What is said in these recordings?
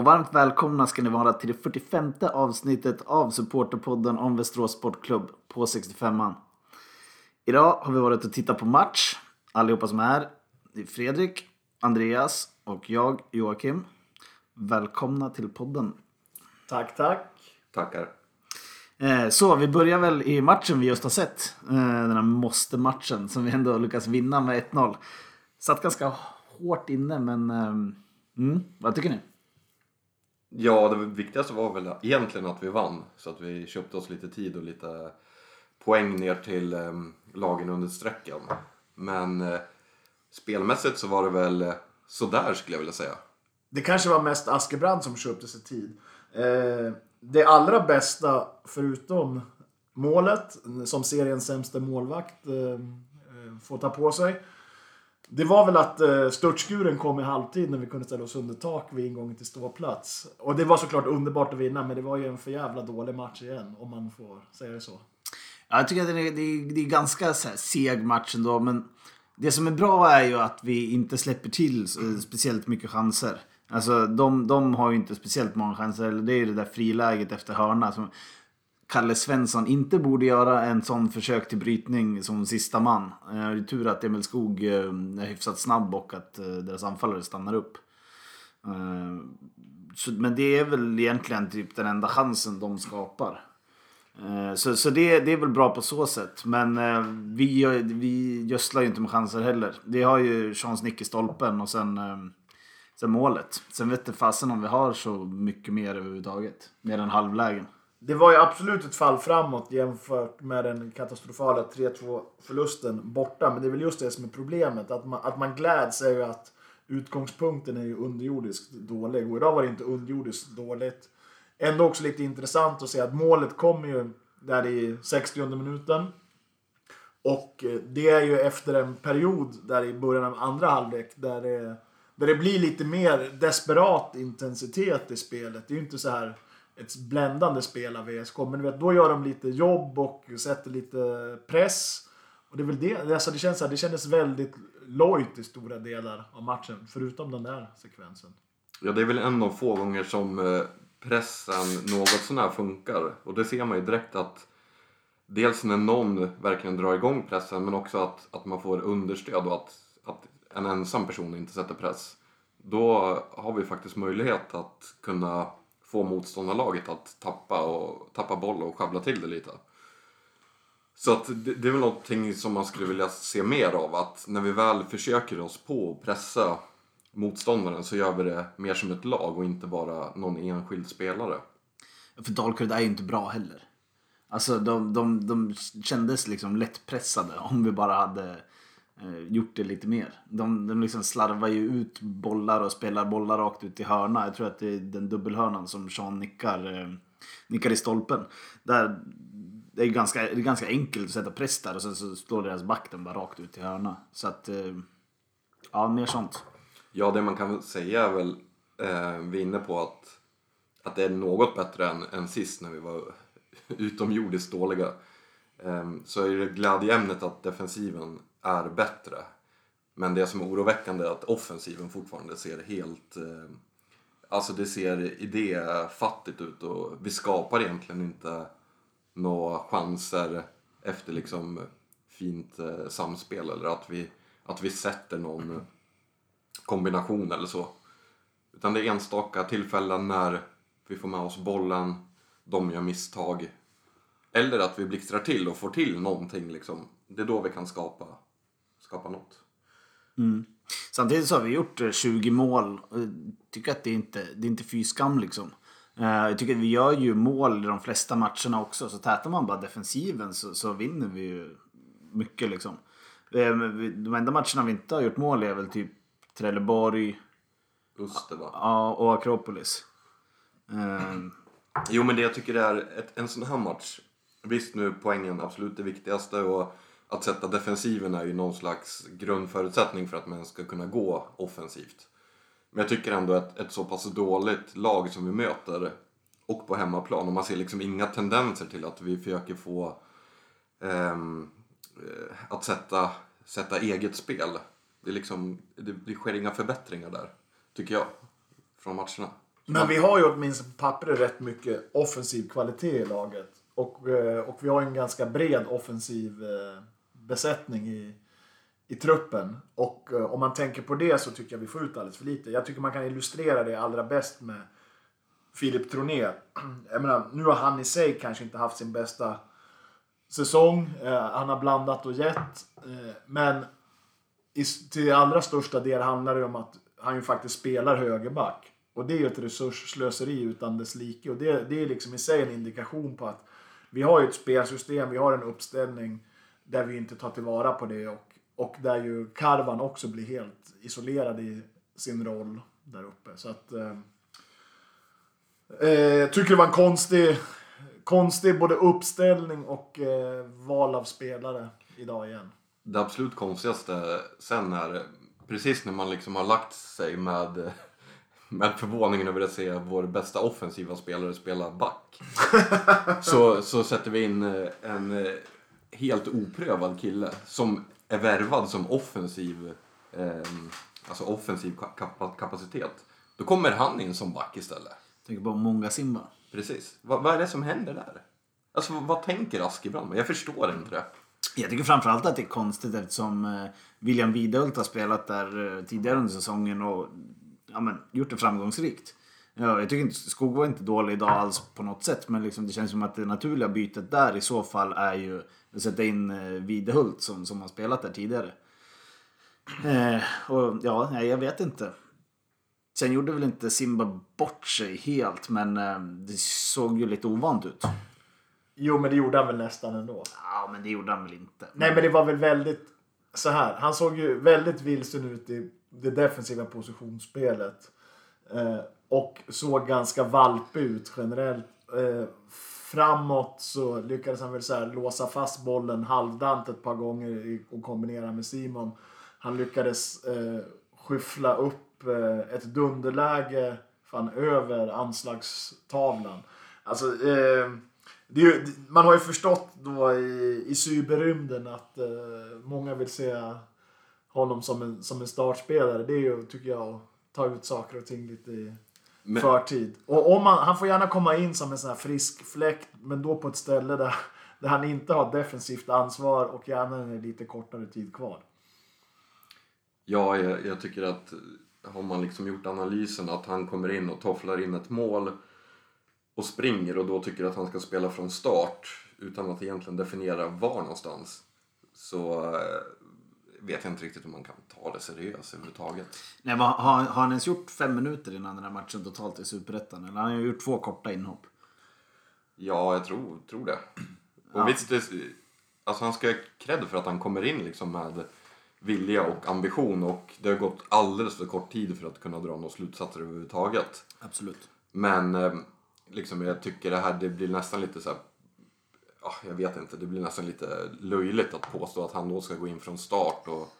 och varmt välkomna ska ni vara till det 45 avsnittet av Supporterpodden om Västerås Sportklubb på 65an. Idag har vi varit och tittat på match, allihopa som är här. Det är Fredrik, Andreas och jag, Joakim. Välkomna till podden. Tack, tack. Tackar. Eh, Så, vi börjar väl i matchen vi just har sett. Eh, Den här måste-matchen som vi ändå lyckas vinna med 1-0. Satt ganska hårt inne, men... eh, Mm, vad tycker ni? Ja, det viktigaste var väl egentligen att vi vann. Så att vi köpte oss lite tid och lite poäng ner till eh, lagen under strecken. Men eh, spelmässigt så var det väl eh, sådär skulle jag vilja säga. Det kanske var mest Askebrand som köpte sig tid. Eh, det allra bästa, förutom målet, som seriens sämsta målvakt eh, eh, får ta på sig. Det var väl att eh, störtskuren kom i halvtid när vi kunde ställa oss under tak vid ingången till ståplats. Och det var såklart underbart att vinna, men det var ju en för jävla dålig match igen, om man får säga det så. Ja, jag tycker att det är, det är, det är ganska så här seg match ändå, men det som är bra är ju att vi inte släpper till eh, speciellt mycket chanser. Alltså de, de har ju inte speciellt många chanser. Eller Det är ju det där friläget efter hörna som Kalle Svensson inte borde göra en sån försök till brytning som sista man. Eh, det är tur att Emil Skog eh, är hyfsat snabb och att eh, deras anfallare stannar upp. Men det är väl egentligen typ den enda chansen de skapar. Så, så det, det är väl bra på så sätt. Men vi, vi gödslar ju inte med chanser heller. Vi har ju chans nick i stolpen och sen, sen målet. Sen vet inte fasen om vi har så mycket mer överhuvudtaget. Mer än halvlägen. Det var ju absolut ett fall framåt jämfört med den katastrofala 3-2 förlusten borta. Men det är väl just det som är problemet. Att man, att man gläds är ju att utgångspunkten är ju underjordiskt dålig. Och idag var det inte underjordiskt dåligt. Ändå också lite intressant att se att målet kommer ju där i 60 minuten. Och eh, det är ju efter en period där i början av andra halvlek där det, där det blir lite mer desperat intensitet i spelet. Det är ju inte så här ett bländande spel av VSK. Men vet, då gör de lite jobb och sätter lite press. Och det är väl det. Alltså det, känns så här, det kändes väldigt lojt i stora delar av matchen. Förutom den där sekvensen. Ja, det är väl en av få gånger som eh, pressen något sånär funkar. Och det ser man ju direkt att dels när någon verkligen drar igång pressen men också att, att man får understöd och att, att en ensam person inte sätter press. Då har vi faktiskt möjlighet att kunna få motståndarlaget att tappa, och, tappa boll och sjabbla till det lite. Så att det, det är väl någonting som man skulle vilja se mer av. Att när vi väl försöker oss på att pressa motståndaren så gör vi det mer som ett lag och inte bara någon enskild spelare. För Dalkurd är ju inte bra heller. Alltså de, de, de kändes liksom lättpressade om vi bara hade Eh, gjort det lite mer. De, de liksom slarvar ju ut bollar och spelar bollar rakt ut i hörna. Jag tror att det är den dubbelhörnan som Sean nickar, eh, nickar i stolpen. Där, det är ganska, det är ganska enkelt att sätta press där och sen så slår deras back den bara rakt ut i hörna. Så att, eh, ja mer sånt. Ja, det man kan säga är väl, eh, vi är inne på att, att det är något bättre än, än sist när vi var utomjordiskt dåliga. Eh, så är det glädjeämnet att defensiven är bättre. Men det som är oroväckande är att offensiven fortfarande ser helt... Eh, alltså det ser idéfattigt ut och vi skapar egentligen inte några chanser efter liksom fint eh, samspel eller att vi, att vi sätter någon kombination eller så. Utan det är enstaka tillfällen när vi får med oss bollen, de gör misstag. Eller att vi blixtrar till och får till någonting liksom. Det är då vi kan skapa, skapa något. Samtidigt så har vi gjort eh, 20 mål. och Jag tycker att det är inte det är inte fy skam liksom. Eh, Jag tycker att vi gör ju mål i de flesta matcherna också. Så tätar man bara defensiven så, så vinner vi ju mycket liksom. Eh, De enda matcherna vi inte har gjort mål är väl typ Trelleborg Öster va? ja, och Akropolis. Eh, Jo men det jag tycker är ett, en sån här match. Visst nu poängen absolut det viktigaste och att sätta defensiven är ju någon slags grundförutsättning för att man ska kunna gå offensivt. Men jag tycker ändå att ett så pass dåligt lag som vi möter och på hemmaplan och man ser liksom inga tendenser till att vi försöker få ehm, eh, att sätta, sätta eget spel. Det, är liksom, det, det sker inga förbättringar där, tycker jag, från matcherna. Men vi har ju åtminstone på pappret rätt mycket offensiv kvalitet i laget. Och, eh, och vi har en ganska bred offensiv eh, besättning i, i truppen. Och eh, om man tänker på det så tycker jag vi får ut alldeles för lite. Jag tycker man kan illustrera det allra bäst med Filip Troné. Jag menar, nu har han i sig kanske inte haft sin bästa säsong. Eh, han har blandat och gett. Eh, men i, till allra största del handlar det om att han ju faktiskt spelar högerback. Och det är ju ett resursslöseri utan dess like. Och det, det är liksom i sig en indikation på att vi har ju ett spelsystem, vi har en uppställning där vi inte tar tillvara på det. Och, och där ju Karvan också blir helt isolerad i sin roll där uppe. Så att... Eh, eh, tycker det var en konstig, konstig både uppställning och eh, val av spelare idag igen. Det absolut konstigaste sen är precis när man liksom har lagt sig med med förvåningen över att se vår bästa offensiva spelare spela back. så, så sätter vi in eh, en eh, helt oprövad kille som är värvad som offensiv, eh, alltså offensiv kapacitet. Då kommer han in som back istället. Tänker på Monga Simba. Precis. Vad, vad är det som händer där? Alltså vad tänker Askebrand? Jag förstår inte det. Jag tycker framförallt att det är konstigt eftersom eh, William Widhult har spelat där tidigare under säsongen och ja, men, gjort det framgångsrikt. Ja, jag tycker inte, Skog var inte dålig idag alls på något sätt. Men liksom, det känns som att det naturliga bytet där i så fall är ju sätta in eh, Videhult som, som har spelat där tidigare. Eh, och ja, jag vet inte. Sen gjorde väl inte Simba bort sig helt, men eh, det såg ju lite ovant ut. Jo, men det gjorde han väl nästan ändå. Ja, men det gjorde han väl inte. Nej, men det var väl väldigt så här. Han såg ju väldigt vilsen ut i det defensiva positionsspelet. Eh, och såg ganska valpig ut generellt. Eh, framåt så lyckades han väl så här låsa fast bollen halvdant ett par gånger och kombinera med Simon. Han lyckades eh, skyffla upp eh, ett dunderläge fan, över anslagstavlan. Alltså, eh, ju, man har ju förstått då i, i cyberrymden att eh, många vill se honom som en, som en startspelare. Det är ju, tycker jag, att ta ut saker och ting lite i men... förtid. Och om man, han får gärna komma in som en sån här frisk fläkt, men då på ett ställe där, där han inte har defensivt ansvar och gärna en lite kortare tid kvar. Ja, jag, jag tycker att har man liksom gjort analysen att han kommer in och tofflar in ett mål och springer och då tycker att han ska spela från start utan att egentligen definiera var någonstans så eh, vet jag inte riktigt om man kan ta det seriöst överhuvudtaget. Nej, har, har han ens gjort fem minuter innan den här matchen totalt i Superettan? Eller har han gjort två korta inhopp? Ja, jag tror, tror det. Och ja. visst, det, alltså han ska ha cred för att han kommer in liksom med vilja och ambition och det har gått alldeles för kort tid för att kunna dra några slutsatser överhuvudtaget. Absolut. Men eh, liksom, jag tycker det här det blir nästan lite så här ja, jag vet inte, det blir nästan lite löjligt att påstå att han då ska gå in från start. Och...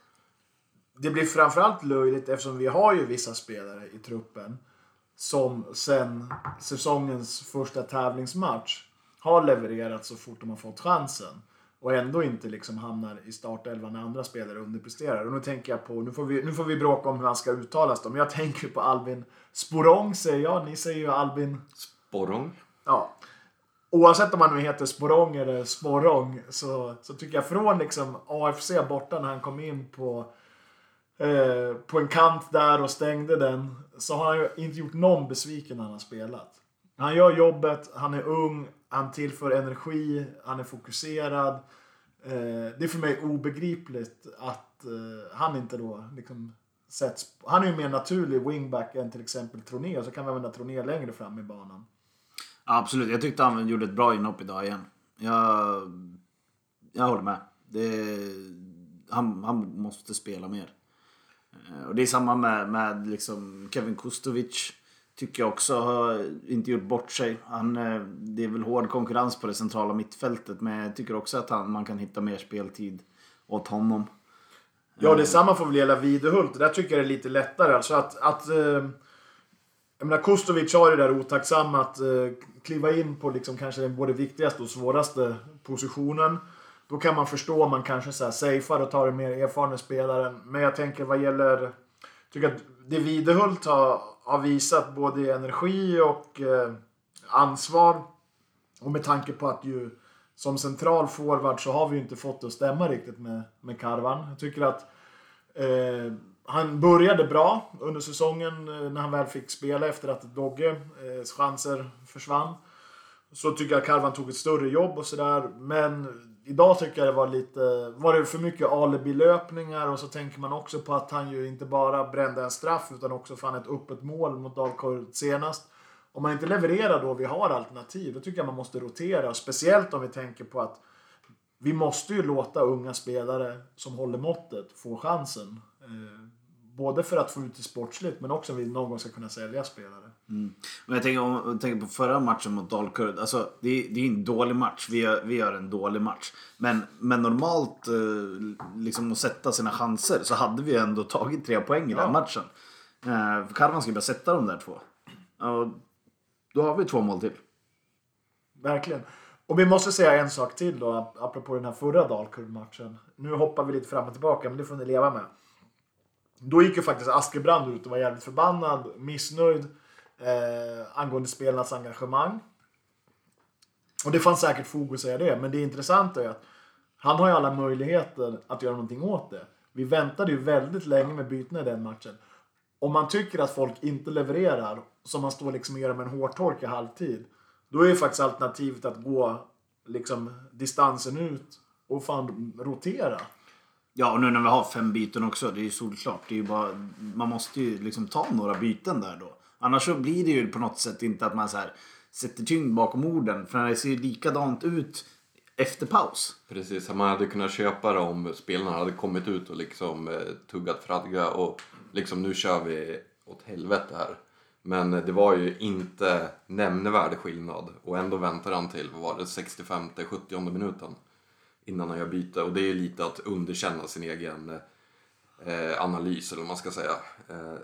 Det blir framförallt löjligt eftersom vi har ju vissa spelare i truppen som sen säsongens första tävlingsmatch har levererat så fort de har fått chansen. Och ändå inte liksom hamnar i startelvan när andra spelare underpresterar. Och nu tänker jag på, nu får vi, nu får vi bråka om hur han ska uttalas då, men jag tänker på Albin Sporong säger jag, ni säger ju Albin... Sporong? Ja. Oavsett om han nu heter Sporong eller Sporong så, så tycker jag från liksom AFC borta när han kom in på, eh, på en kant där och stängde den så har han ju inte gjort någon besviken när han har spelat. Han gör jobbet, han är ung, han tillför energi, han är fokuserad. Eh, det är för mig obegripligt att eh, han inte då liksom sätts... Han är ju mer naturlig wingback än till exempel Troné och så kan vi använda Troné längre fram i banan. Absolut, jag tyckte han gjorde ett bra inhopp idag igen. Jag, jag håller med. Det, han, han måste spela mer. Eh, och det är samma med, med liksom Kevin Kustovic. Tycker jag också har inte gjort bort sig. Han, eh, det är väl hård konkurrens på det centrala mittfältet men jag tycker också att han, man kan hitta mer speltid åt honom. Ja, detsamma får väl gälla Videhult. Där tycker jag det är lite lättare. Alltså att, att eh, jag menar, Kustovic har det där otacksamma att eh, kliva in på liksom kanske den både viktigaste och svåraste positionen. Då kan man förstå om man kanske så här safear och tar en mer erfaren spelare. Men jag tänker vad gäller... tycker att det Videhult har, har visat både energi och eh, ansvar. Och med tanke på att ju som central forward så har vi ju inte fått det att stämma riktigt med, med Karvan. Jag tycker att eh, han började bra under säsongen eh, när han väl fick spela efter att Dogges eh, chanser försvann. Så tycker jag att Karvan tog ett större jobb och sådär. Men idag tycker jag det var lite, var det för mycket alibi-löpningar och så tänker man också på att han ju inte bara brände en straff utan också fann ett öppet mål mot Dalkurd senast. Om man inte levererar då vi har alternativ, då tycker jag man måste rotera. Speciellt om vi tänker på att vi måste ju låta unga spelare som håller måttet få chansen. Eh, Både för att få ut det sportsligt men också att vi någon gång ska kunna sälja spelare. Mm. Men jag tänker, om jag tänker på förra matchen mot Dalkurd. Alltså, det, är, det är en dålig match. Vi gör, vi gör en dålig match. Men, men normalt, eh, liksom att sätta sina chanser, så hade vi ändå tagit tre poäng i Ja. den matchen. Eh, för Karvan ska bara sätta de där två. Och då har vi två mål till. Verkligen. Och vi måste säga en sak till då, ap- apropå den här förra Dalkurd-matchen. Nu hoppar vi lite fram och tillbaka, men det får ni leva med. Då gick ju faktiskt Askebrand ut och var jävligt förbannad, missnöjd eh, angående spelarnas engagemang. Och det fanns säkert fog att säga det, men det intressanta är att han har ju alla möjligheter att göra någonting åt det. Vi väntade ju väldigt länge med bytena i den matchen. Om man tycker att folk inte levererar, som man står liksom och gör med en hårtork i halvtid, då är ju faktiskt alternativet att gå liksom distansen ut och fan rotera. Ja, och nu när vi har fem byten också. Det är ju solklart. Det är ju bara, man måste ju liksom ta några byten där då. Annars så blir det ju på något sätt inte att man så här sätter tyngd bakom orden. För det ser ju likadant ut efter paus. Precis, man hade kunnat köpa det om spelarna hade kommit ut och liksom eh, tuggat fradga och liksom nu kör vi åt helvete här. Men det var ju inte nämnvärd skillnad och ändå väntar han till, vad var det, 65-70 minuten innan han gör byte och det är ju lite att underkänna sin egen eh, analys eller vad man ska säga. Eh,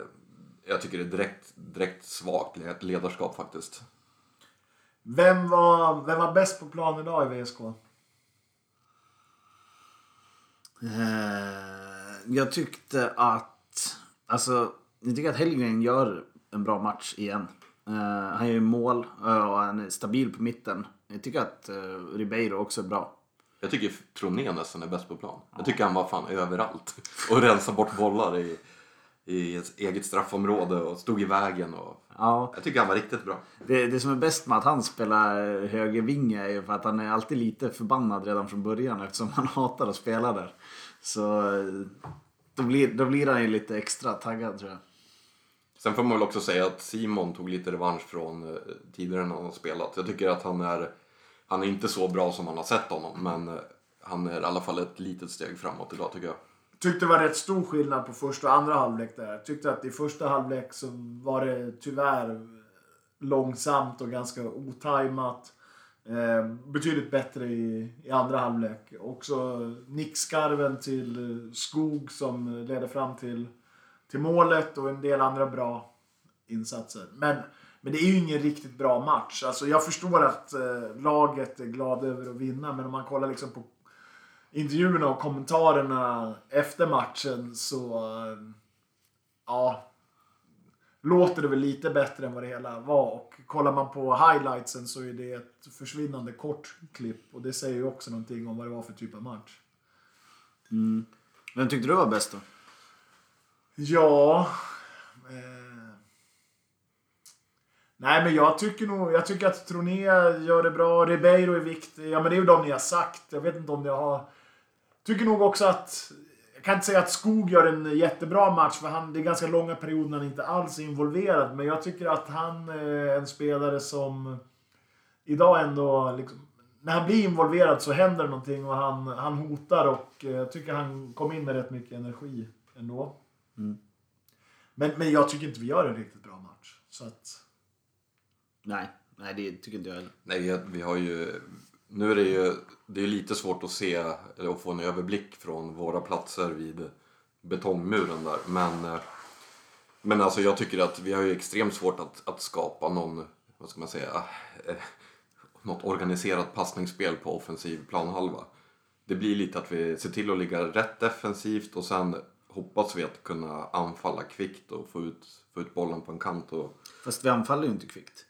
jag tycker det är direkt, direkt svagt led- ledarskap faktiskt. Vem var, vem var bäst på plan idag i VSK? Eh, jag tyckte att... Alltså, jag tycker att Hellgren gör en bra match igen. Eh, han gör mål eh, och han är stabil på mitten. Jag tycker att uh, Ribeiro också är bra. Jag tycker Troné nästan är bäst på plan. Jag tycker han var fan överallt. Och rensar bort bollar i, i ett eget straffområde och stod i vägen. Och... Ja, Jag tycker han var riktigt bra. det, det som är bäst med att han spelar högervinge är ju för att han är alltid lite förbannad redan från början eftersom han hatar att spela där. Så då blir, då blir han ju lite extra taggad tror jag. Sen får man väl också säga att Simon tog lite revansch från eh, tidigare när han har spelat. Jag tycker att han är, han är inte så bra som man har sett honom. Men eh, han är i alla fall ett litet steg framåt idag tycker jag. Tyckte det var rätt stor skillnad på första och andra halvlek där. Tyckte att i första halvlek så var det tyvärr långsamt och ganska otajmat. Eh, betydligt bättre i, i andra halvlek. Också nickskarven till Skog som ledde fram till, till målet och en del andra bra insatser. Men, men det är ju ingen riktigt bra match. Alltså jag förstår att eh, laget är glada över att vinna men om man kollar liksom på intervjuerna och kommentarerna efter matchen så... eh, Ja. Låter det väl lite bättre än vad det hela var. Och kollar man på highlightsen så är det ett försvinnande kort klipp. Och det säger ju också någonting om vad det var för typ av match. Vem tyckte du var bäst då? Ja... Eh, nej men jag tycker nog... Jag tycker att Troné gör det bra. Ribeiro är viktig. Ja men det är ju de ni har sagt. Jag vet inte om jag har... Tycker nog också att... Jag kan inte säga att Skog gör en jättebra match för han, det är ganska långa perioder när han inte alls är involverad. Men jag tycker att han är en spelare som idag ändå... Liksom, när han blir involverad så händer någonting och han, han hotar och eh, jag tycker han kom in med rätt mycket energi ändå. Men, men jag tycker inte vi gör en riktigt bra match. Så att... Nej, nej det tycker inte jag heller. Nej, vi, vi har ju... Nu är det ju det är lite svårt att se eller att få en överblick från våra platser vid betongmuren där. Men, eh, men alltså jag tycker att vi har ju extremt svårt att, att skapa någon, vad ska man säga, eh, något organiserat passningsspel på offensiv planhalva. Det blir lite att vi ser till att ligga rätt defensivt och sen hoppas vi att kunna anfalla kvickt och få ut, få ut bollen på en kant. Och... Fast vi anfaller ju inte kvickt.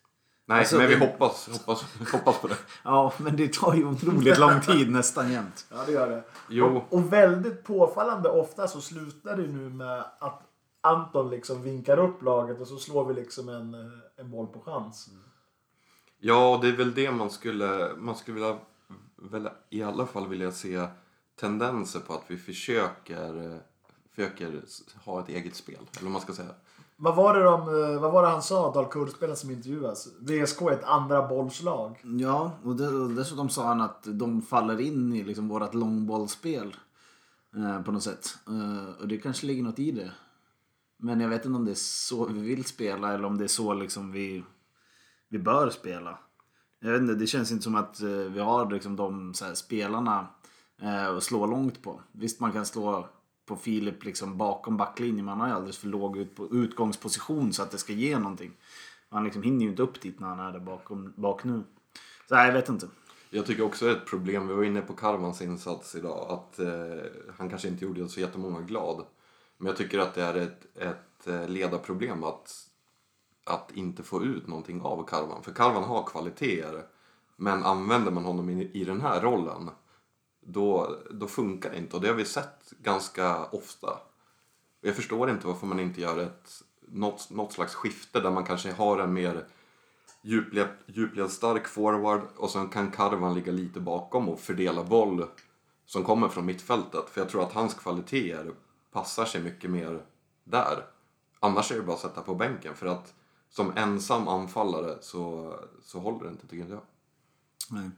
Nej, Alltså, men vi hoppas, hoppas, hoppas på det. Ja, men det tar ju otroligt lång tid nästan jämt. Ja, det gör det. Jo. Och, och väldigt påfallande ofta så slutar det nu med att Anton liksom vinkar upp laget och så slår vi liksom en, eh, en boll på chans. Ja, det är väl det man skulle, man skulle vilja, väl i alla fall vilja se tendenser på att vi försöker, eh, försöker ha ett eget spel. Eller man ska säga. Vad var det, de, eh, vad var det han sa, Dalkurd-spelaren som intervjuas? VSK är ett andra bollslag. Ja, och, dessutom sa han att de faller in i liksom vårt långbollsspel. Eh, på något sätt. Eh, och det kanske ligger något i det. Men jag vet inte om det är så vi vill spela eller om det är så liksom vi, vi bör spela. Jag vet inte, det känns inte som att eh, vi har liksom de så här, spelarna eh, att slå långt på. Visst man kan slå på Filip liksom bakom backlinjen men han har ju alldeles för låg ut på utgångsposition så att det ska ge någonting. Han liksom hinner ju inte upp dit när han är där bakom, bak nu. Så nej, jag vet inte. Jag tycker också det är ett problem, vi var inne på Karvans insats idag, att eh, han kanske inte gjorde så jättemånga glad. Men jag tycker att det är ett, ett eh, ledarproblem att, att inte få ut någonting av Karvan. För Karvan har kvaliteter, men använder man honom i, i den här rollen, då, då funkar det inte. Och det har vi sett ganska ofta. Jag förstår inte varför man inte gör ett, något, något slags skifte där man kanske har en mer djupled, djupled stark forward och sen kan Karvan ligga lite bakom och fördela boll som kommer från mittfältet. För jag tror att hans kvaliteter passar sig mycket mer där. Annars är det bara att sätta på bänken för att som ensam anfallare så, så håller det inte tycker jag. Nej.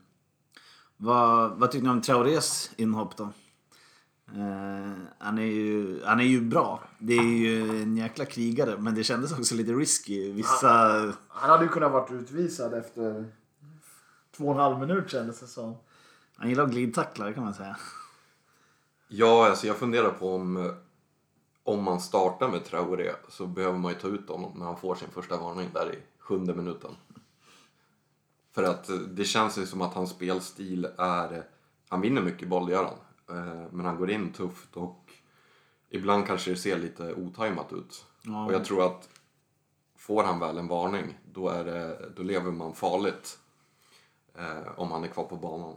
Vad, vad tycker ni om Traorés inhopp då? Eh, han, är ju, han är ju bra. Det är ju en jäkla krigare men det kändes också lite risky. Vissa... Han hade ju kunnat varit utvisad efter två och en halv minut kändes det som. Han gillar att glidtackla kan man säga. Ja, alltså jag funderar på om, om man startar med Traoré så behöver man ju ta ut honom när han får sin första varning där i sjunde minuten. För att det känns ju som att hans spelstil är... Han vinner mycket boll, det gör han. Eh, Men han går in tufft och ibland kanske det ser lite otajmat ut. Ja. Och jag tror att får han väl en varning, då, är det, då lever man farligt. Eh, om han är kvar på banan.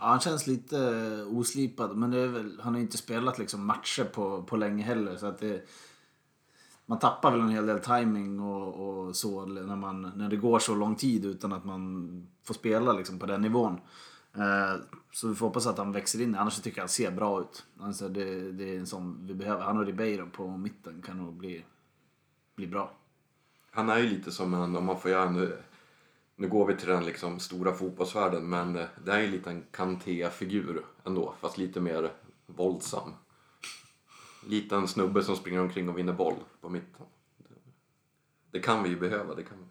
Ja, han känns lite oslipad men väl, han har ju inte spelat liksom matcher på, på länge heller. Så att det, man tappar väl en hel del timing och, och så när, man, när det går så lång tid utan att man får spela liksom på den nivån. Eh, så vi får hoppas att han växer in. Annars tycker jag han ser bra ut. Alltså det, det är en sån vi behöver. Han och Ribeiro på mitten kan nog bli, bli bra. Han är ju lite som en, om man får göra nu, nu går vi till den liksom stora fotbollsvärlden, men eh, det är ju lite en Kanté-figur ändå, fast lite mer våldsam. Liten snubbe som springer omkring och vinner boll på mitten. Det kan vi ju behöva, det kan vi.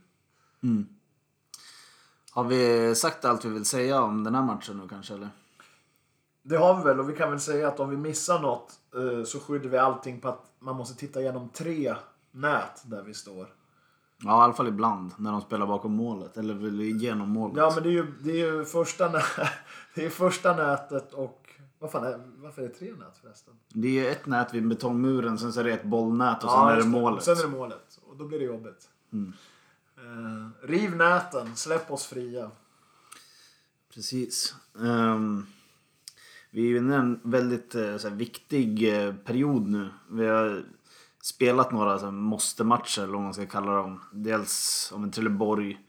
Har vi sagt allt vi vill säga om den här matchen nu kanske eller? Det har vi väl och vi kan väl säga att om vi missar något eh, så skyddar vi allting på att man måste titta igenom tre nät där vi står. Ja, i alla fall ibland när de spelar bakom målet. Eller genom målet. Ja men det är ju, det är ju första, nä det är första nätet och vad fan är, varför är det tre nät förresten? Det är ju ett nät vid betongmuren, sen så är det ett bollnät och sen är det målet. Sen är det målet och då blir det jobbigt. Eh, riv näten, släpp oss fria. Precis. Ehm, vi är ju inne i en väldigt eh, här, viktig eh, period nu. Vi har spelat några måste-matcher, eller vad man ska kalla dem. Dels om en Trelleborg,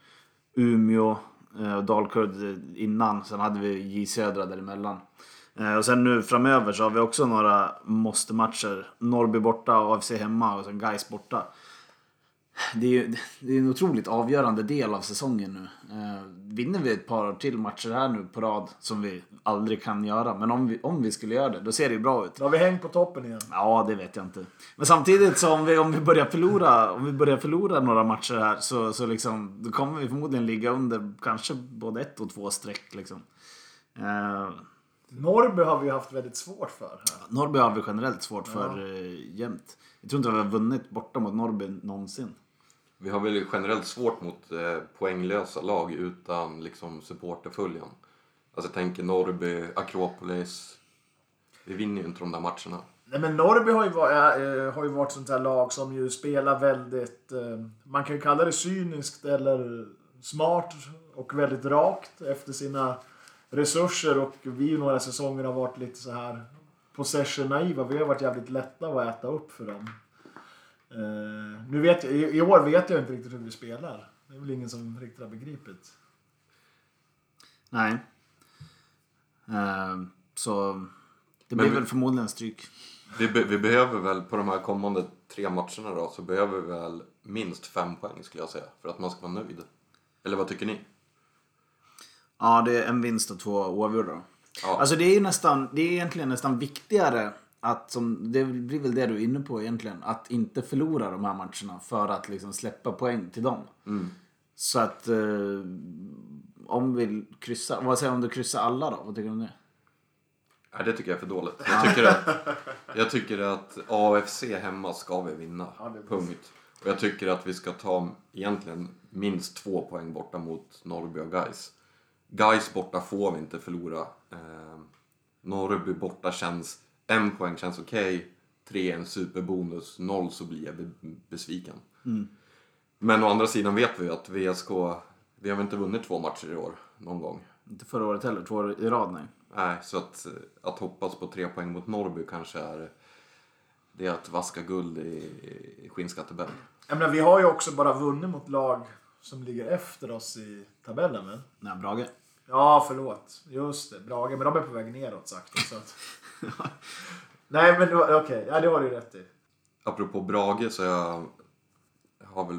Umeå och Dalkurd innan. Sen hade vi J Södra däremellan. Eh, och sen nu framöver så har vi också några måste-matcher. Norrby borta, AFC hemma och sen Gais borta. Det är ju det är en otroligt avgörande del av säsongen nu. Eh, vinner vi ett par till matcher här nu på rad, som vi aldrig kan göra, men om vi, om vi skulle göra det, då ser det ju bra ut. Då har vi hängt på toppen igen. Ja, det vet jag inte. Men samtidigt så om vi, om vi börjar förlora, om vi börjar förlora några matcher här så, så liksom, då kommer vi förmodligen ligga under kanske både ett och två streck. Liksom. Eh, Norrby har vi ju haft väldigt svårt för här. Norrby har vi generellt svårt för eh, jämt. Jag tror inte vi har vunnit borta mot Norrby någonsin. Vi har väl generellt svårt mot eh, poänglösa lag utan liksom supporterföljen. Alltså jag tänker Norrby, Akropolis. Vi vinner ju inte de där matcherna. Nej men Norrby har ju, varit, äh, har ju varit sånt här lag som ju spelar väldigt... Äh, man kan ju kalla det cyniskt eller smart och väldigt rakt efter sina resurser och vi några säsonger har varit lite så här possession-naiva. Vi har varit jävligt lätta att äta upp för dem. Uh, nu vet jag, i, i, år vet jag inte riktigt hur vi spelar. Det är väl ingen som riktigt har begripit. Nej. Uh, så det blir vi, väl förmodligen stryk. Vi, be, vi behöver väl på de här kommande tre matcherna då så behöver vi väl minst fem poäng skulle jag säga för att man ska vara nöjd. Eller vad tycker ni? Ja, det är en vinst och två oavgjorda. Ja. Alltså det är ju nästan, det är egentligen nästan viktigare att, som, det blir väl det du är inne på egentligen, att inte förlora de här matcherna för att liksom släppa poäng till dem. Mm. Så att eh, om vi kryssar, vad säger du om du kryssar alla då? Vad tycker du om det? Nej, det tycker jag är för dåligt. Jag tycker att, jag tycker att AFC hemma ska vi vinna. Ja, Punkt. Och jag tycker att vi ska ta egentligen minst två poäng borta mot Norrby och Gais. Gais borta får vi inte förlora. Eh, Norrby borta känns... En poäng känns okej. Okay. Tre är en superbonus. Noll så blir jag besviken. Mm. Men å andra sidan vet vi att VSK... Vi har väl inte vunnit två matcher i år någon gång. Inte förra året heller. Två år i rad, nej. Nej, så att, att hoppas på tre poäng mot Norrby kanske är... Det är att vaska guld i, i Skinnskatteberg. Jag menar, vi har ju också bara vunnit mot lag som ligger efter oss i tabellen väl? Nej, Brage. Ja, förlåt. Just det, Brage. Men de är på väg neråt sakta. Så att... Nej, men okej. Okay. Ja, det har du rätt i. Apropå Brage så jag har väl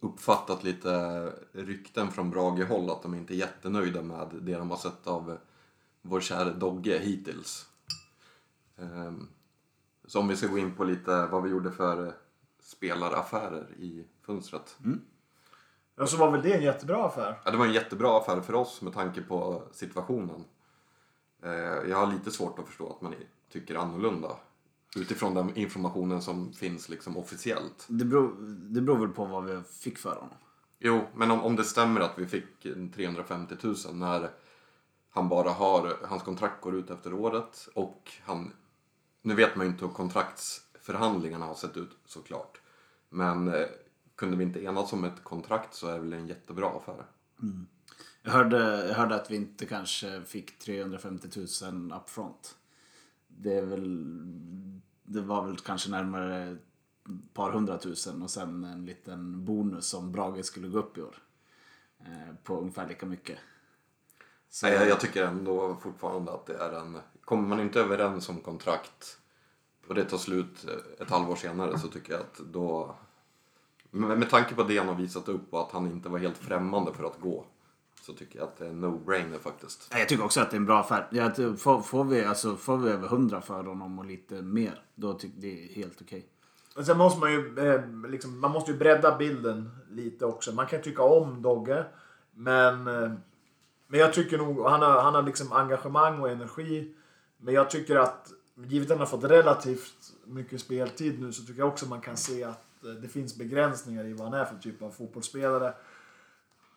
uppfattat lite rykten från Brage-håll att de inte är jättenöjda med det de har sett av vår kära Dogge hittills. Ehm, så om vi ska gå in på lite vad vi gjorde för spelaraffärer i fönstret. Mm. Ja, så var väl det en jättebra affär? Ja, det var en jättebra affär för oss med tanke på situationen. Eh, jag har lite svårt att förstå att man tycker annorlunda. Utifrån den informationen som finns liksom officiellt. Det beror, det beror väl på vad vi fick för honom. Jo, men om, om det stämmer att vi fick 350 000 när han bara har, hans kontrakt går ut efter året och han, nu vet man ju inte hur kontraktsförhandlingarna har sett ut såklart. Men eh, kunde vi inte enas om ett kontrakt så är det väl en jättebra affär. Mm. Jag, hörde, jag hörde att vi inte kanske fick 350 000 upfront. Det, är väl, det var väl kanske närmare ett par hundratusen och sen en liten bonus som Brage skulle gå upp i år. Eh, på ungefär lika mycket. Så... Nej, jag, jag tycker ändå fortfarande att det är en... Kommer man inte överens om kontrakt och det tar slut ett halvår senare så tycker jag att då med, med tanke på det han har visat upp och att han inte var helt främmande för att gå så tycker jag att det är no-brainer faktiskt. Jag tycker också att det är en bra affär. Jag, får, får, vi, alltså, får vi över 100 för honom och lite mer, då tycker det är helt okej. Okay. Sen måste man ju, eh, liksom, man måste ju bredda bilden lite också. Man kan tycka om Dogge, men, eh, men jag tycker nog, han har, han har liksom engagemang och energi. Men jag tycker att, givet att han har fått relativt mycket speltid nu, så tycker jag också man kan se att Eh, Eh, det finns begränsningar i vad han är för typ av fotbollsspelare.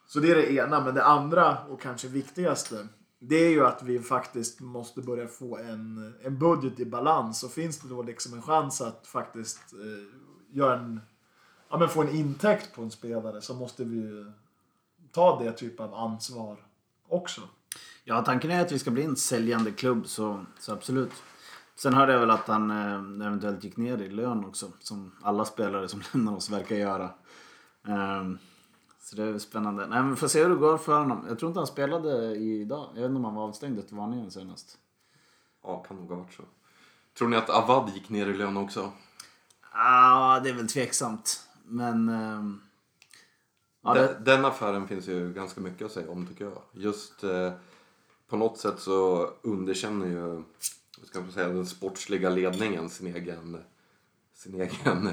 Så det är det ena. Men det andra och kanske viktigaste det är ju att vi faktiskt måste börja få en, en budget i balans. Och finns det då liksom en chans att faktiskt eh, göra en, ja, men få en intäkt på en spelare så måste vi ju ta det typ av ansvar också. Ja, tanken är att vi ska bli en säljande klubb så, så absolut. Sen hörde jag väl att han eh, eventuellt gick ner i lön också. Som alla spelare som lämnar oss verkar göra. Um, så det är spännande. Nej, men får se hur det går för honom. Jag tror inte han spelade idag. Jag vet inte om han var avstängd efter varningen senast. Ja, kan nog ha varit så. Tror ni att Avad gick ner i lön också? Ja, ah, det är väl tveksamt. Men... Um, ja, den, det... den affären finns ju ganska mycket att säga om tycker jag. Just eh, på något sätt så underkänner ju ska man säga, den sportsliga ledningen sin egen, sin egen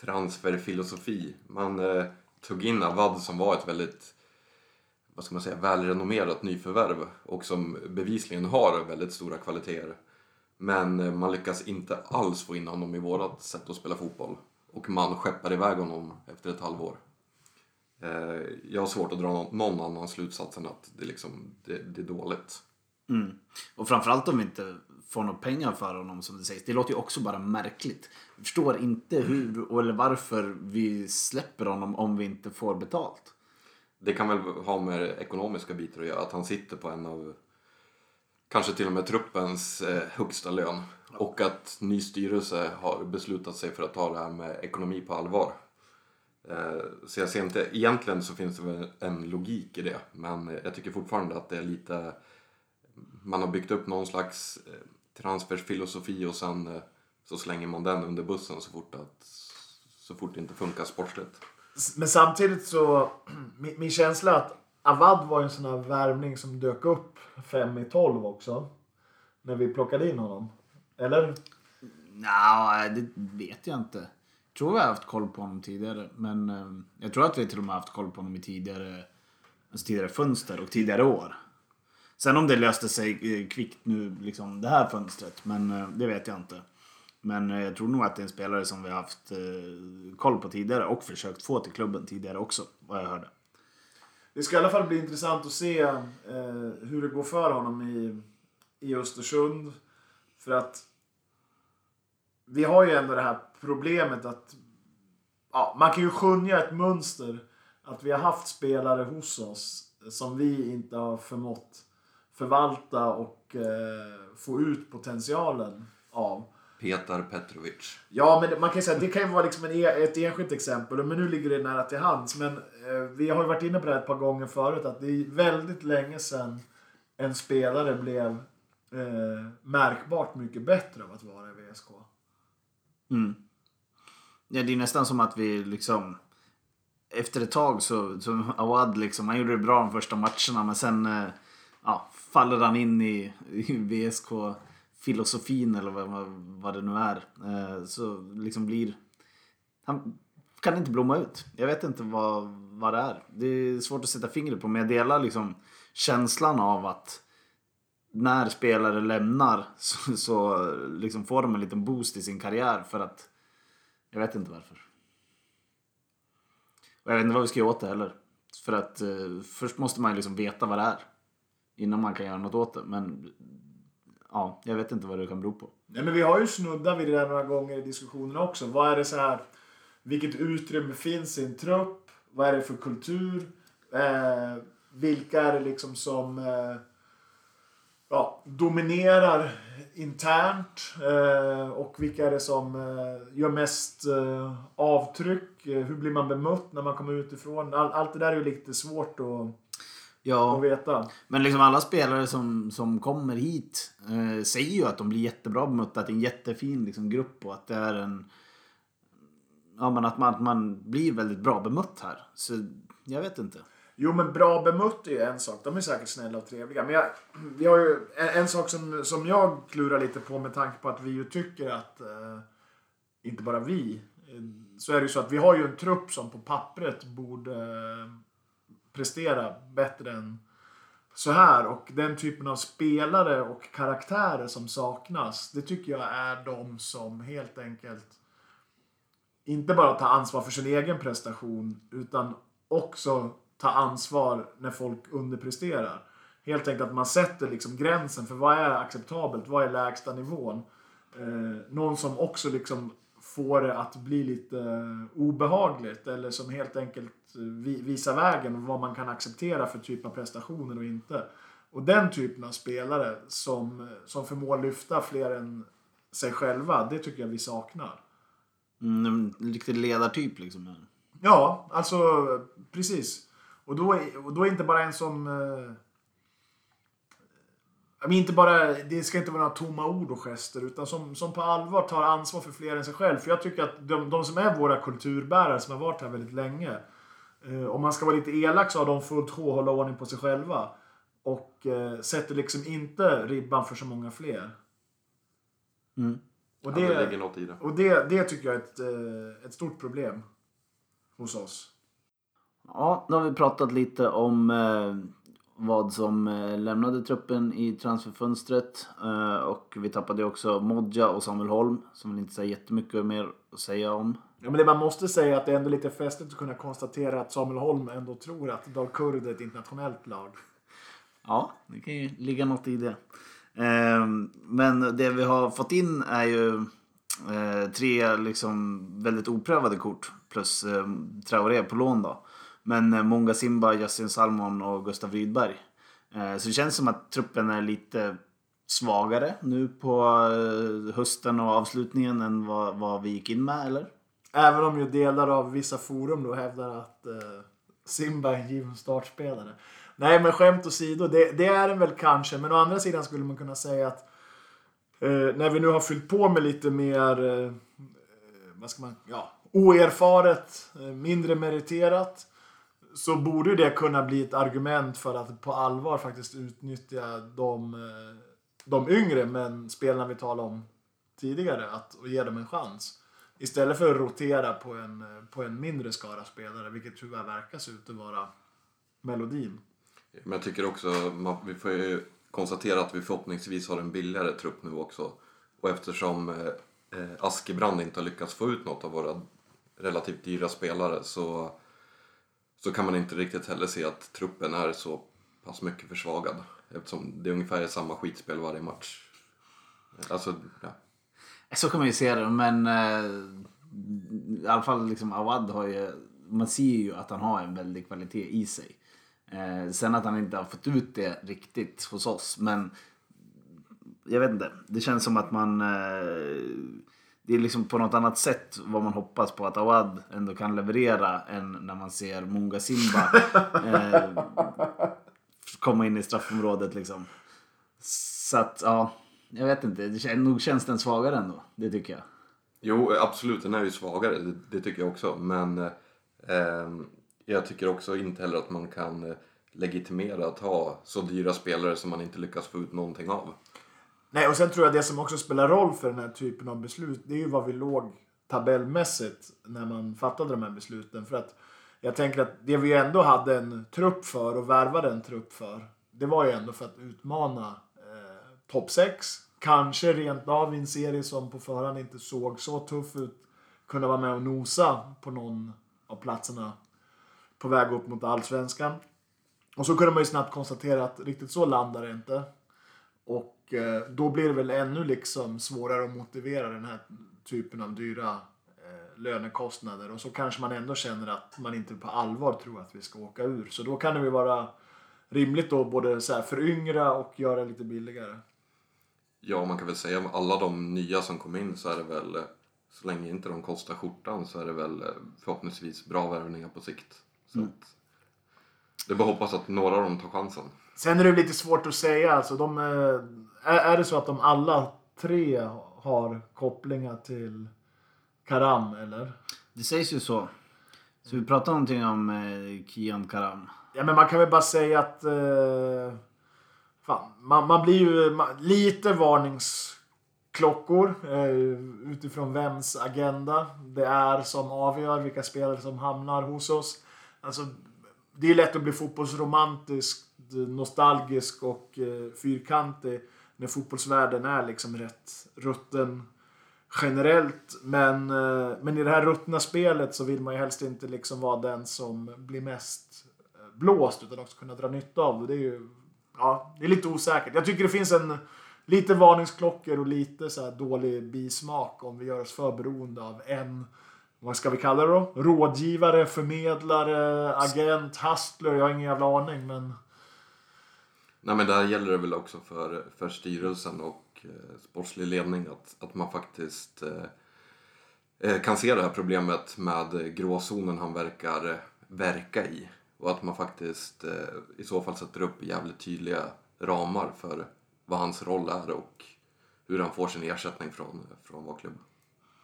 transferfilosofi. Man eh, tog in Avad som var ett väldigt vad ska man säga, välrenommerat nyförvärv och som bevisligen har väldigt stora kvaliteter. Men eh, man lyckas inte alls få in honom i vårt sätt att spela fotboll. Och man skeppar iväg honom efter ett halvår. Eh, jag har svårt att dra någon annan slutsats än att det, liksom, det, det är dåligt. Mm. Och framförallt om vi inte får några pengar för honom som det sägs. Det låter ju också bara märkligt. Jag förstår inte hur eller varför vi släpper honom om vi inte får betalt. Det kan väl ha med ekonomiska bitar att göra. Att han sitter på en av kanske till och med truppens eh, högsta lön. Och att ny styrelse har beslutat sig för att ta det här med ekonomi på allvar. Eh, så jag ser inte, egentligen så finns det väl en logik i det. Men jag tycker fortfarande att det är lite, man har byggt upp någon slags eh, transferfilosofi och sen eh, så slänger man den under bussen så fort, att, så fort det inte funkar sportsligt. Men samtidigt så, min, min känsla att Avad var en sån här värvning som dök upp fem i tolv också. När vi plockade in honom. Eller? Nja, det vet jag inte. Jag tror vi har haft koll på honom tidigare. Men eh, jag tror att vi till och med haft koll på honom i tidigare, alltså tidigare fönster och tidigare år. Sen om det löste sig eh, kvickt nu, liksom det här fönstret, men eh, det vet jag inte. Men eh, jag tror nog att det är en spelare som vi har haft koll på tidigare och försökt få till klubben tidigare också, vad jag hörde. Det ska i alla fall bli intressant att se eh, hur det går för honom i, i Östersund. För att vi har ju ändå det här problemet att ja, man kan ju skönja ett mönster. Att vi har haft spelare hos oss som vi inte har förmått förvalta och eh, få ut potentialen av. Petar Petrovic. Ja, men man kan säga det kan ju vara liksom en, e- ett enskilt exempel, men nu ligger det nära till hands. Men eh, vi har ju varit inne på det här ett par gånger förut, att det är väldigt länge sedan en spelare blev eh, märkbart mycket bättre av att vara i VSK. Mm. Ja, det är nästan som att vi liksom... Efter ett tag så, så Awad liksom, han gjorde det bra de första matcherna men sen eh, ja, faller han in i, i VSK-filosofin eller vad, vad, det nu är. Eh, så liksom blir... Han kan inte blomma ut. Jag vet inte vad, vad det är. Det är svårt att sätta fingret på men jag delar liksom känslan av att när spelare lämnar så, så liksom får de en liten boost i sin karriär för att jag vet inte varför. Och jag vet inte vad vi ska göra åt det heller. För att eh, först måste man ju liksom veta vad det är. Innan man kan göra något åt det. Men ja, jag vet inte vad det kan bero på. Nej, men vi har ju snuddat vid det där några gånger i diskussionerna också. Vad är det så här, vilket utrymme finns i en trupp? Vad är det för kultur? Eh, vilka är det liksom som eh, ja, dominerar internt? Eh, och vilka är det som eh, gör mest eh, avtryck? Eh, hur blir man bemött när man kommer utifrån? All, allt det där är ju lite svårt att, Ja, att veta. men liksom alla spelare som, som kommer hit eh, säger ju att de blir jättebra bemötta. Att det är en jättefin liksom, grupp och att det är en... Ja, men att man, att man blir väldigt bra bemött här. Så jag vet inte. Jo, men bra bemött är ju en sak. De är säkert snälla och trevliga. Men jag, vi har ju en, en sak som, som jag klurar lite på med tanke på att vi ju tycker att, eh, inte bara vi, eh, så är det ju så att vi har ju en trupp som på pappret borde eh, prestera bättre än så här. Och den typen av spelare och karaktärer som saknas, det tycker jag är de som helt enkelt inte bara tar ansvar för sin egen prestation utan också ta ansvar när folk underpresterar. Helt enkelt att man sätter liksom gränsen för vad är acceptabelt, vad är lägsta nivån. Eh, någon som också liksom får det att bli lite obehagligt eller som helt enkelt vi, visar vägen vad man kan acceptera för typ av prestationer och inte. Och den typen av spelare som, som förmår lyfta fler än sig själva, det tycker jag vi saknar. Mm, en riktig ledartyp liksom. Ja, alltså precis. Och då, är- och då är inte bara en som... Eh, inte bara, det ska inte vara några tomma ord och gester utan som, som på allvar tar ansvar för fler än sig själv. För jag tycker att de, de som är våra kulturbärare som har varit här väldigt länge. Eh, om man ska vara lite elak så har de fullt sjå att hålla ordning på sig själva. Och eh, sätter liksom inte ribban för så många fler. Mm. Och Ja, det det, ligger något i det. och det, det tycker jag är ett, eh, ett stort problem hos oss. Ja, då har vi pratat lite om eh, vad som eh, lämnade truppen i transferfönstret. Eh, och vi tappade också Modja och Samuel Holm som väl inte säger jättemycket mer att säga om. Ja, men det man måste säga är att det är ändå lite festligt att kunna konstatera att Samuel Holm ändå tror att Dalkurd är ett internationellt lag. Ja, det kan ju ligga något i det. Ehm, men det vi har fått in är ju eh, tre liksom väldigt oprövade kort plus ehm, Traoré på lån då. Men Munga Monga Simba, Justin Salmon och Gustav Rydberg. Eh, så det känns som att truppen är lite svagare nu på hösten och avslutningen än vad, vad vi gick in med, eller? Även om ju delar av vissa forum då hävdar att eh, Simba är en given startspelare. Nej men skämt åsido, det, det är den väl kanske. Men å andra sidan skulle man kunna säga att eh, när vi nu har fyllt på med lite mer eh, vad ska man, ja, oerfaret, eh, mindre meriterat. Så borde det kunna bli ett argument för att på allvar faktiskt utnyttja de, eh, de yngre men spelarna vi talade om tidigare att, och ge dem en chans. Istället för att rotera på en, på en mindre skara spelare, vilket tyvärr verkar se ut att vara melodin. Men jag tycker också, man, vi får ju konstatera att vi förhoppningsvis har en billigare trupp nu också. Och eftersom eh, eh Askebrand inte har lyckats få ut något av våra relativt dyra spelare så, så kan man inte riktigt heller se att truppen är så pass mycket försvagad. Eftersom det är ungefär samma skitspel varje match. Alltså, ja. Så kan man ju se det, men eh, i alla fall liksom Awad har ju, man ser ju att han har en väldig kvalitet i sig. Eh, sen att han inte har fått ut det riktigt hos oss, men jag vet inte. Det känns som att man, eh, det är liksom på något annat sätt vad man hoppas på att Awad ändå kan leverera än när man ser Munga Simba eh, komma in i straffområdet liksom. Så att, ja. Jag vet inte, det nog känns den svagare ändå. Det tycker jag. Jo, absolut, den är ju svagare, det, det tycker jag också. Men eh, jag tycker också inte heller att man kan eh, legitimera att ha så dyra spelare som man inte lyckas få ut någonting av. Nej, och sen tror jag det som också spelar roll för den här typen av beslut, det är ju vad vi låg tabellmässigt när man fattade de här besluten. För att jag tänker att det vi ändå hade en trupp för och värvade en trupp för, det var ju ändå för att utmana topp 6. Kanske rent av i en serie som på förhand inte såg så tuff ut, kunna vara med och nosa på någon av platserna på väg upp mot allsvenskan. Och så kunde man ju snabbt konstatera att riktigt så landar det inte. Och eh, då blir det väl ännu liksom svårare att motivera den här typen av dyra eh, lönekostnader. Och så kanske man ändå känner att man inte på allvar tror att vi ska åka ur. Så då kan det ju vara rimligt då både så här föryngra och göra lite billigare. Ja, man kan väl säga att alla de nya som kom in så är det väl, så länge inte de kostar skjortan så är det väl eh, förhoppningsvis bra värvningar på sikt. Så Mm. att, det är bara att hoppas att några av dem tar chansen. Sen är det lite svårt att säga. Alltså, de, eh, är, är det så att de alla tre har kopplingar till Karam eller? Det sägs ju så. Så vi pratar någonting om eh, Kian Karam. Ja, men man kan väl bara säga att... Eh, fan, man, man blir ju man, lite varningsklockor eh, utifrån vems agenda det är som avgör vilka spelare som hamnar hos oss. Alltså, det är lätt att bli fotbollsromantisk, nostalgisk och eh, fyrkantig när fotbollsvärlden är liksom rätt rutten generellt. Men, eh, men i det här ruttna spelet så vill man ju helst inte liksom vara den som blir mest eh, blåst utan också kunna dra nytta av det. Det är ju ja, det är lite osäkert. Jag tycker det finns en lite varningsklockor och lite så här dålig bismak om vi gör oss för beroende av en vad ska vi kalla det då? Rådgivare, förmedlare, agent, hustler. Jag har ingen jävla aning men Nej men där gäller det väl också för, för styrelsen och eh, sportslig ledning att, att man faktiskt eh, eh kan se det här problemet med gråzonen han verkar verka i. Och att man faktiskt eh, i så fall sätter upp jävligt tydliga ramar för vad hans roll är och hur han får sin ersättning från, från vår klubb.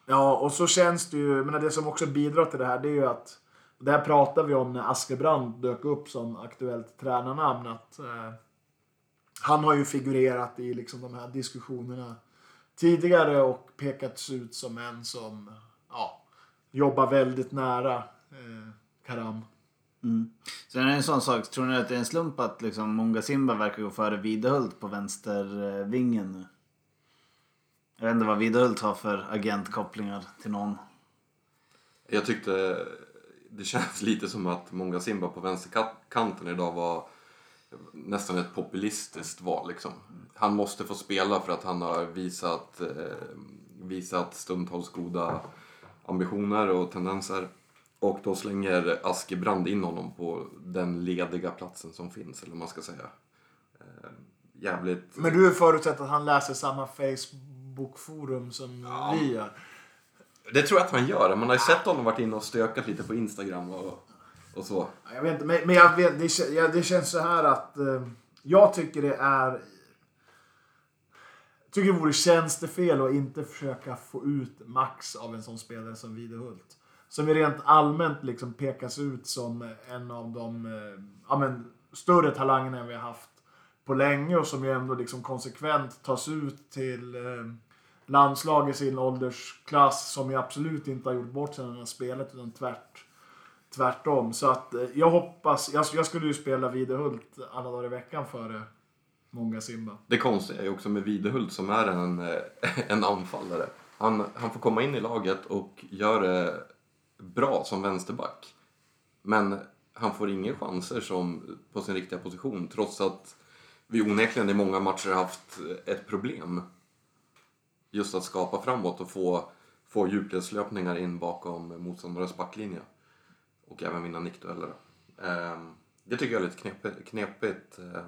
Ja, och så känns det ju, men det som också bidrar till det här det är ju att det här pratade vi om när Askebrand dök upp som aktuellt tränarnamn. Att, eh, han har ju figurerat i liksom de här diskussionerna tidigare och pekats ut som en som ja, jobbar väldigt nära eh, Karam. Mm. Sen är det en sån sak, tror ni att det är en slump att liksom Munga Simba verkar gå före Videhult på vänstervingen nu? Jag vet inte vad Videhult har för agentkopplingar till någon. Jag tyckte det känns lite som att Monga Simba på vänsterkanten idag var nästan ett populistiskt val. Liksom. Han måste få spela för att han har visat, eh, visat stundtals goda ambitioner och tendenser. Och då slänger Askebrand in honom på den lediga platsen som finns, eller vad man ska säga. Eh, jävligt... Men du förutsätter att han läser samma Facebook-forum som Ja. vi gör? Det tror jag att han gör. Man har ju sett honom varit inne och stökat lite på Instagram och, och så. Jag vet inte, men, men jag vet, det, ja, det känns så här att eh, jag tycker det är... Jag tycker det vore tjänstefel att inte försöka få ut max av en sån spelare som Videhult. Som ju rent allmänt liksom pekas ut som en av de eh, ja, men, större talangerna vi har haft på länge och som ju ändå liksom konsekvent tas ut till eh, landslag i sin åldersklass som ju absolut inte har gjort bort sig när han här spelat utan tvärt, tvärtom. Så att eh, jag hoppas, jag, jag skulle ju spela Videhult alla dagar i veckan före många Simba. Det konstiga är ju också med Videhult som är en, eh, en anfallare. Han, han får komma in i laget och gör det bra som vänsterback. Men han får inga chanser som på sin riktiga position trots att vi onekligen i många matcher haft ett problem. Just att skapa framåt och få, få djupledslöpningar in bakom motståndarens backlinje. Och även vinna nickdueller. Ehm, det tycker jag är lite knepigt, knepigt eh,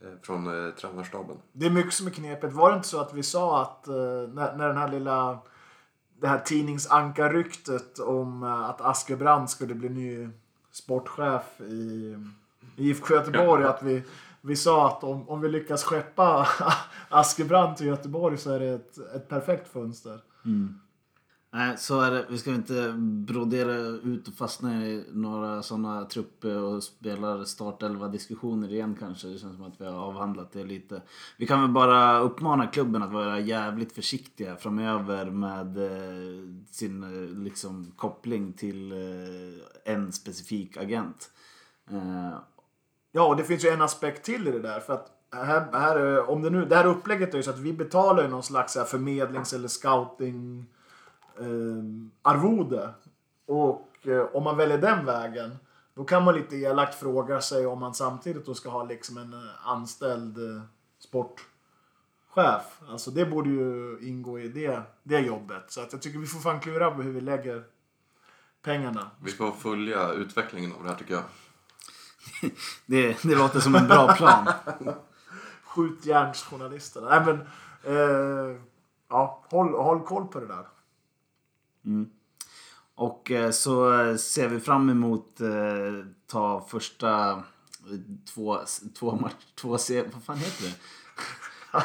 eh, från eh, tränarstaben. Det är mycket som är knepigt. Var det inte så att vi sa att när, när den här lilla det här tidningsankarryktet om eh, att Askebrand skulle bli ny sportchef i, IFK Göteborg. Att vi, vi sa att om, om vi lyckas skeppa Askebrand till Göteborg så är det ett, ett perfekt fönster. Nej, så är det. Vi ska inte brodera ut och fastna i några sådana trupper eh, och spelar startelva diskussioner igen kanske. Det känns som att vi har avhandlat det lite. Vi kan väl bara uppmana klubben att vara jävligt försiktiga framöver med eh, sin eh, liksom, koppling till eh, en specifik agent. Eh, Ja, och det finns ju en aspekt till i det där. För att här, här, eh, om det, nu, det här upplägget är ju så att vi betalar ju någon slags förmedlings eller scouting eh, arvode. Och eh, om man väljer den vägen, då kan man lite elakt fråga sig om man samtidigt då ska ha liksom en eh, anställd eh, sportchef. Alltså det borde ju ingå i det, det jobbet. Så att jag tycker vi får fan klura på hur vi lägger pengarna. Vi får följa utvecklingen av det här tycker jag. det, det låter som en bra plan. Skjutjärnsjournalisterna. Nej men, eh, ja, håll, håll koll på det där. Och eh, så ser vi fram emot eh, ta första eh, två, två match, två se, vad fan heter det?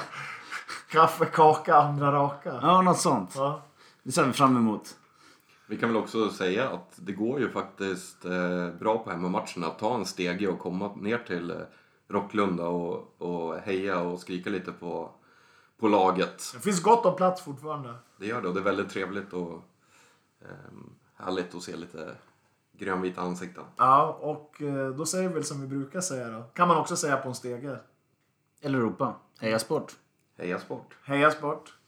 Kaffe, kaka, andra raka. Ja, något sånt. Ja. Det ser vi fram emot. Vi kan väl också säga att det går ju faktiskt eh, bra på hemmamatcherna att ta en stege och komma ner till eh, Rocklunda och, och heja och skrika lite på, på laget. Det finns gott om plats fortfarande. Det gör det och det är väldigt trevligt och ehm, härligt att se lite grönvita ansikten. Ja, och eh, då säger vi väl som vi brukar säga då. Kan man också säga på en stege. Eller Europa. Heja sport. Heja sport! Heja sport!